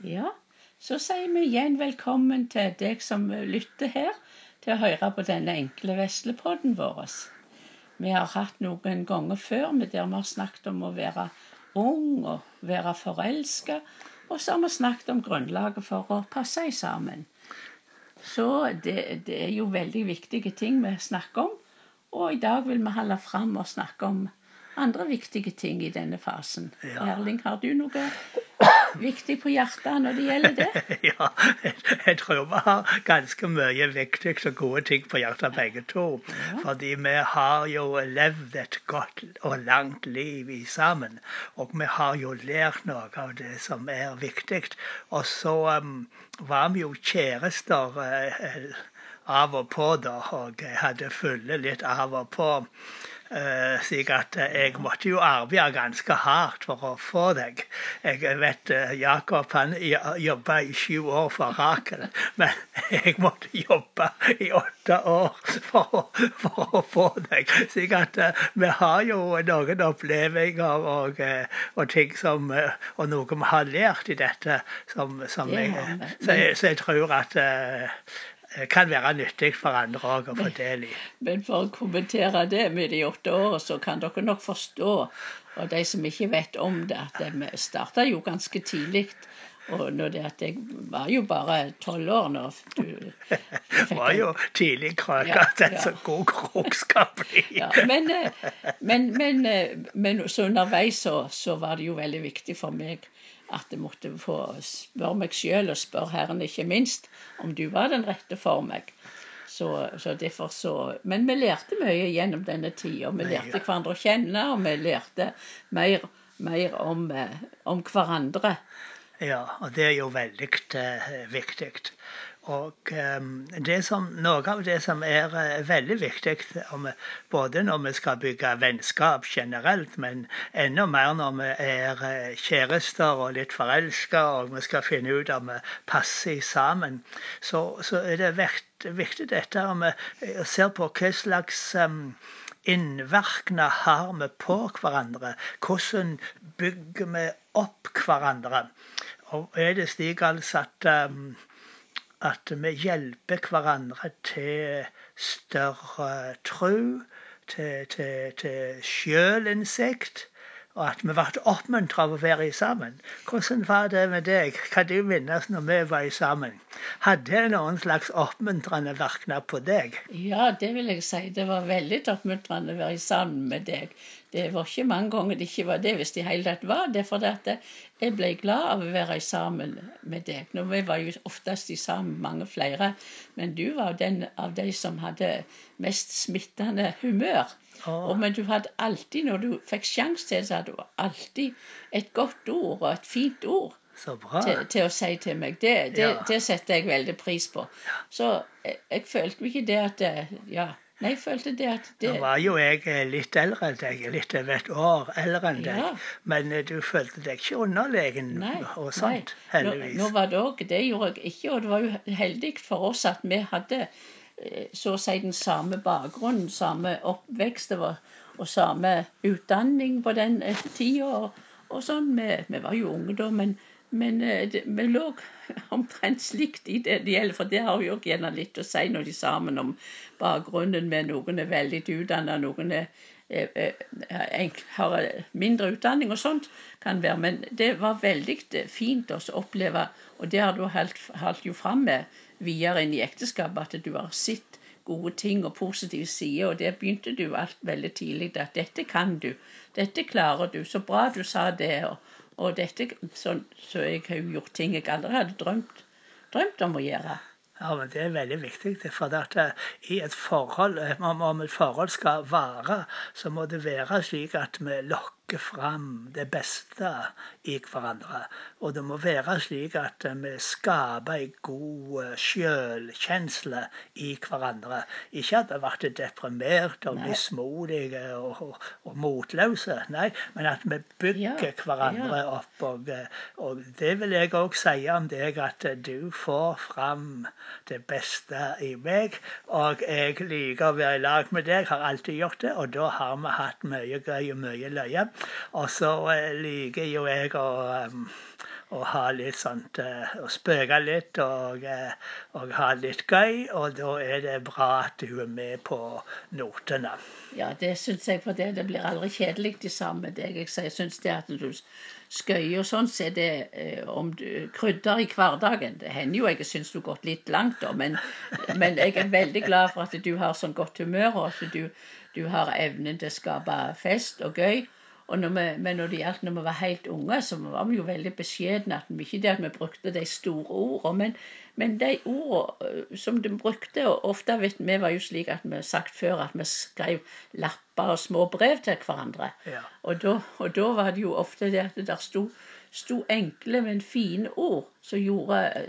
Ja, så sier vi igjen velkommen til deg som lytter her, til å høre på denne enkle veslepodden vår. Vi har hatt noen ganger før med der vi har snakket om å være ung og være forelska, og så har vi snakket om grunnlaget for å passe sammen. Så det, det er jo veldig viktige ting vi snakker om, og i dag vil vi holde fram og snakke om andre viktige ting i denne fasen. Ja. Erling, har du noe viktig på hjertet når det gjelder det? Ja, jeg tror vi har ganske mye viktig og gode ting på hjertet begge to. Fordi vi har jo levd et godt og langt liv i sammen. Og vi har jo lært noe av det som er viktig. Og så um, var vi jo kjærester uh, av og på, da. Og jeg hadde fulle litt av og på. Uh, slik at uh, jeg måtte jo arbeide ganske hardt for å få deg. Jeg vet uh, Jakob han jobba i sju år for Rakel, men jeg måtte jobbe i åtte år for å, for å få deg. Slik at vi har jo noen opplevelser og, og ting som Og noe vi har lært i dette som, som jeg, så, jeg, så jeg tror at Eh, kan være nyttig for andre òg å få del i. Men for å kommentere det med de åtte årene, så kan dere nok forstå, og de som ikke vet om det, at vi starta jo ganske tidlig. Og når det at jeg var jo bare tolv år når du Det var jo tidlig krøka, ja, ja. så god krok skal bli. ja, men, eh, men, men, eh, men, så underveis så, så var det jo veldig viktig for meg at jeg måtte få spørre meg sjøl, og spørre Herren ikke minst, om du var den rette for meg. Så, så derfor så Men vi lærte mye gjennom denne tida. Vi lærte hverandre å kjenne, og vi lærte mer, mer om, eh, om, hverandre. Ja, og det er jo veldig uh, viktig. Og um, som, Noe av det som er uh, veldig viktig, både når vi skal bygge vennskap generelt, men enda mer når vi er uh, kjærester og litt forelska og vi skal finne ut om vi passer sammen, så, så er det viktig, dette om vi ser på hva slags um, innvirkning har vi på hverandre? Hvordan bygger vi opp hverandre? Og er det slik altså at um, at vi hjelper hverandre til større tro, til, til, til sjølinnsikt, og at vi ble oppmuntra av å være sammen. Hvordan var det med deg? Kan du minnes når vi var sammen? Hadde det noen slags oppmuntrende virkning på deg? Ja, det vil jeg si. Det var veldig oppmuntrende å være sammen med deg. Det var ikke mange ganger det ikke var det, hvis det i hele tatt var det. For jeg ble glad av å være sammen med deg. Nå, vi var jo oftest sammen mange flere, men du var den av de som hadde mest smittende humør. Og, men du hadde alltid, når du fikk sjanse til det, så hadde du alltid et godt ord og et fint ord. Til, til, å si til meg. Det, det, ja. det, setter jeg veldig pris på. Så jeg, jeg følte ikke det at Ja, Nei, jeg følte det at det... Nå var jo jeg eh, litt eldre enn deg, litt over et år eldre enn deg. Ja. Men eh, du følte deg ikke underlegen nei, og sånt, nei. heldigvis. Nå, nå var det òg Det gjorde jeg ikke, og det var jo heldig for oss at vi hadde eh, så å si den samme bakgrunnen, samme oppvekst og, og samme utdanning på den tida. Og, og sånn. Vi, vi, var jo unge da, men, men vi lå omtrent slikt i det det gjelder, for det har jo gjerne litt å si når de sammen om bakgrunnen med noen er veldig utdannet, noen er, er, er, har mindre utdanning og sånt. kan være, Men det var veldig fint å oppleve, og det har du holdt, holdt jo fram med videre inn i ekteskapet, at du har sett gode ting og positive sider, og det begynte du alt veldig tidlig. At dette kan du, dette klarer du. Så bra du sa det. og og dette, så, så jeg har jo gjort ting jeg aldri hadde drømt, drømt om å gjøre. Ja, men Det er veldig viktig. For at uh, i et forhold, eh, om et forhold skal vare, så må det være slik at vi lokker trekke fram det beste i hverandre. Og det må være slik at vi skaper en god eh, sjølkjensle i hverandre. Ikke at vi blir deprimerte og mismodige og, og, og, motløse, nei, men at vi bygger ja, hverandre ja. opp. Og, eh, og, det vil jeg òg si om deg, at du får fram det beste i meg. Og jeg liker å være i lag med deg, har alltid gjort det, og da har vi hatt mye gøy og mye løye. Og så eh, liker jo jeg å, å ha litt sånt å og spøke litt og, eh, og ha litt gøy. Og da er det bra at du er med på notene. Ja, det syns jeg, for det, det blir aldri kjedelig det samme deg. Jeg syns det at du skøyer og sånn, så er det eh, om du krydder i hverdagen. Det hender jo jeg syns du har gått litt langt, da, men, men, jeg er veldig glad for at du har sånn godt humør, og at du, du har evnen til å skape fest og gøy. Når vi, men når det gjaldt når vi var helt unge, så var vi jo veldig beskjedne. Ikke det at vi brukte de store ordene, men, men de ordene øh, som de brukte og Ofte vet vi var jo slik at vi sagt før at vi skrev lapper og små brev til hverandre. Ja. Og, da, og, da, var det jo ofte det at det der sto, sto enkle, men fine ord som gjorde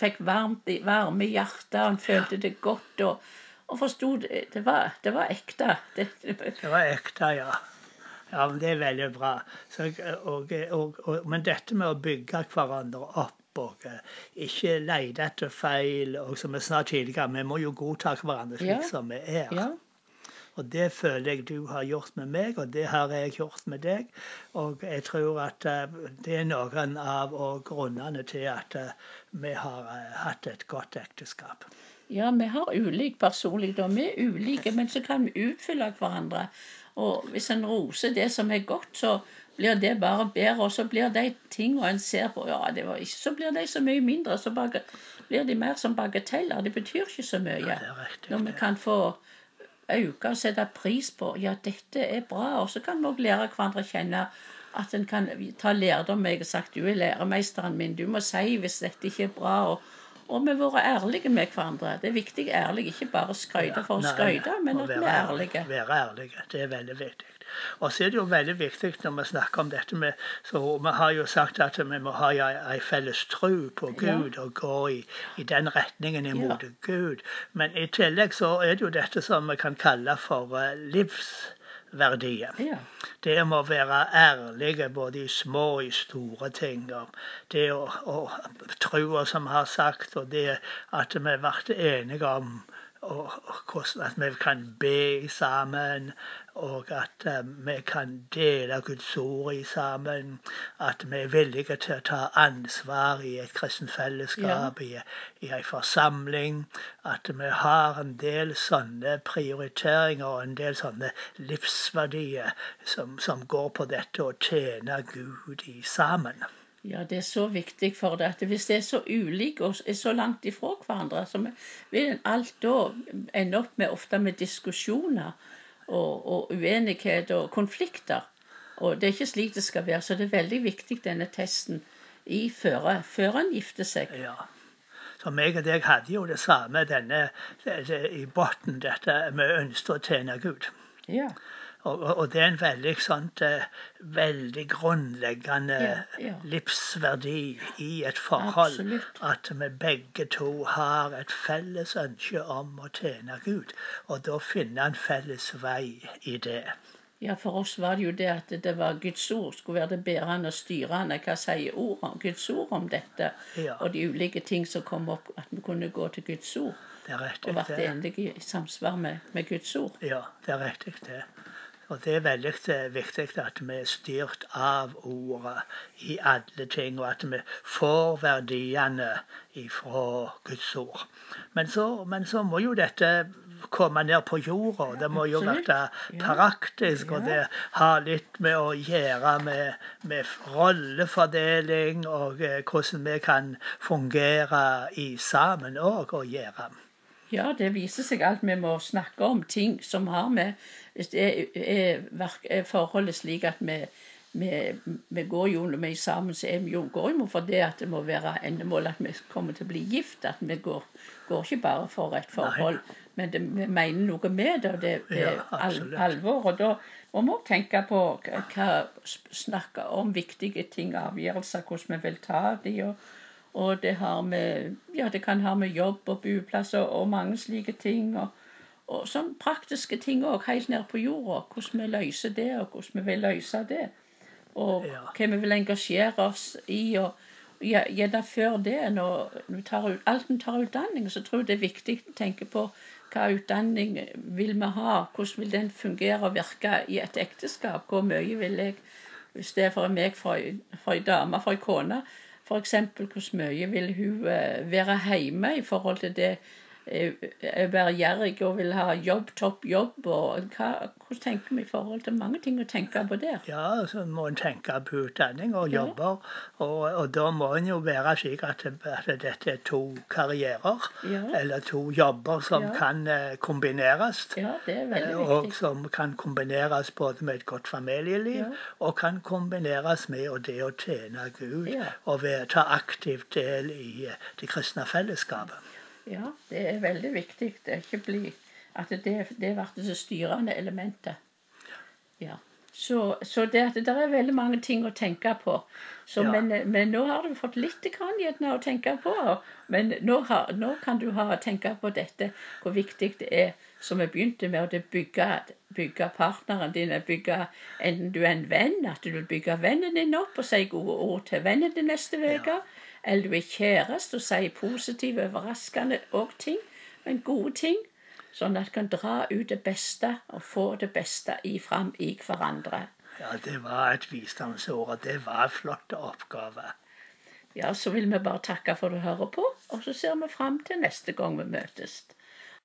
Fikk varmt, varme i hjertet, en følte det godt. og og forsto det. Det var, det var ekte. Det, det var ekte, ja. Ja, men Det er veldig bra. Så, og, og, og, men dette med å bygge hverandre opp og uh, ikke lete etter feil og som jeg sa tidligere, Vi må jo godta hverandre slik ja. som vi er. Ja. Og det føler jeg du har gjort med meg, og det har jeg gjort med deg. Og jeg tror at uh, det er noen av grunnene til at uh, vi har hatt et godt ekteskap. Ja, vi har ulik personligdom. Vi er ulike, men så kan vi utfylle hverandre. Og hvis en roser det som er godt, så blir det bare bedre. Og så blir de tingene en ser på, ja, det var ikke, så blir de så mye mindre. Så blir de mer som bagateller. Det betyr ikke så mye. Ja, Når vi kan få øke og sette pris på ja, dette er bra. Og så kan vi òg lære hverandre å kjenne at en kan ta lærdom. Jeg har sagt du er læremesteren min, du må si hvis dette ikke er bra. og og vi har vært ærlige med hverandre. Det er viktig ærlig, ikke bare skryte for å skryte, men at vi er ærlige. Være ærlige, det er veldig viktig. Og så er det jo veldig viktig når vi snakker om dette med så Vi har jo sagt at vi må ha ei felles tro på Gud og gå i, i den retningen imot ja. Gud. Men i tillegg så er det jo dette som vi kan kalle for uh, livs verdier. Ja. Det må være ærlige både i små og i store ting. det å, å trua, som har sagt, og det at vi ble enige om og, hvordan at vi kan be sammen, og at um, vi kan dele Guds ord i sammen. At vi er villige til å ta ansvar i et kristent fellesskap, ja. i, i en forsamling. At vi har en del sånne prioriteringer og en del sånne livsverdier som, som går på dette å tjene Gud i sammen. Ja, det er så viktig for det. at Hvis det er så ulike og er så langt ifra hverandre, så vil en alt da ende opp med ofte med diskusjoner og, og, uenighet og konflikter. Og det er ikke slik det skal være. Så det er veldig viktig, denne testen, i før, før en gifter seg. Ja. Så meg og deg hadde jo det samme denne, det, det, i bunnen, dette vi ønsket å tjene Gud. Ja. Og, det er en veldig, sånt, uh, veldig grunnleggende ja, ja. livsverdi i et forhold. Absolutt. At vi begge to har et felles ønske om å tjene Gud. Og da finne en felles vei i det. Ja, for oss var det jo det at det var Guds ord skulle være det bærende og styrende. Hva sier ord om, Guds ord om dette? Ja. Og de ulike ting som kom opp, at vi kunne gå til Guds ord. Det er riktig, og vært enige i samsvar med, med Guds ord. Ja, det er riktig det. Og det er veldig eh, viktig at vi er styrt av ordet i alle ting, og at vi får verdiene ifra Guds ord. Men så, men så må jo dette komme ned på jorda. Det må jo være praktisk, og det har litt med å gjøre med, med rollefordeling og eh, hvordan vi kan fungere i sammen òg og gjøre. Ja, det viser seg alt. Vi må snakke om ting som har med det er, er forholdet slik at vi, vi, vi, går jo når vi er sammen, så er vi jo, går jo for det at det må være endemål at vi kommer til å bli gift. At vi går, går ikke bare for et forhold, Nei. men det, vi mener noe med det. Og det, er al alvor. Og da må vi òg tenke på hva snakke om viktige ting, avgjørelser, hvordan vi vil ta de. og og det, har med, ja, det kan ha med jobb og buplass og mange slike ting. Og, og sånn praktiske ting òg, helt ned på jorda. Hvordan vi løser det, og hvordan vi vil løse det. Og ja. hva vi vil engasjere oss i. og ja, Gjerne før det, når vi tar, alt en tar utdanning, så tror jeg det er viktig å tenke på hva utdanning vil vi ha, hvordan vil den fungere og virke i et ekteskap. Hvor mye vil jeg, hvis det er for meg, for ei dame, for ei kone, F.eks. hvor mye vil hun eh, være hjemme i forhold til det være gjerrig og vil ha jobb, topp jobb, og hva, hvordan tenker vi i forhold til mange ting å tenke på der? Ja, så må en tenke på utdanning og Ja. jobber. Og, og da må en jo være slik at, at dette er to karrierer, Ja. eller to jobber som Ja. kan eh, kombineres. Ja, det er veldig Og viktig. som kan kombineres både med et godt familieliv Ja. og kan kombineres med det å tjene Gud Ja. og ta aktivt del i eh, det kristne fellesskapet. Ja, det er veldig viktig. Det er ikke bli at det, det blir det styrende elementet. Ja. Så, så det at det er veldig mange ting å tenke på. Så, Ja. men, men nå har du fått litt grann å tenke på. Men nå, har, nå kan du ha tenke på dette, hvor viktig det er, som vi begynte med, å det bygge, bygge partneren din. Bygge, enten du er en venn, at du vil bygge vennen din opp og si gode ord til vennen din neste uke. Eller du er kjæreste og sier positive, overraskende og ting, men gode ting. Sånn at du kan dra ut det beste og få det beste i, fram i hverandre. Ja, det var et visdomsord, og det var en flott oppgave. Ja, så vil vi bare takke for at du hører på, og så ser vi fram til neste gang vi møtes.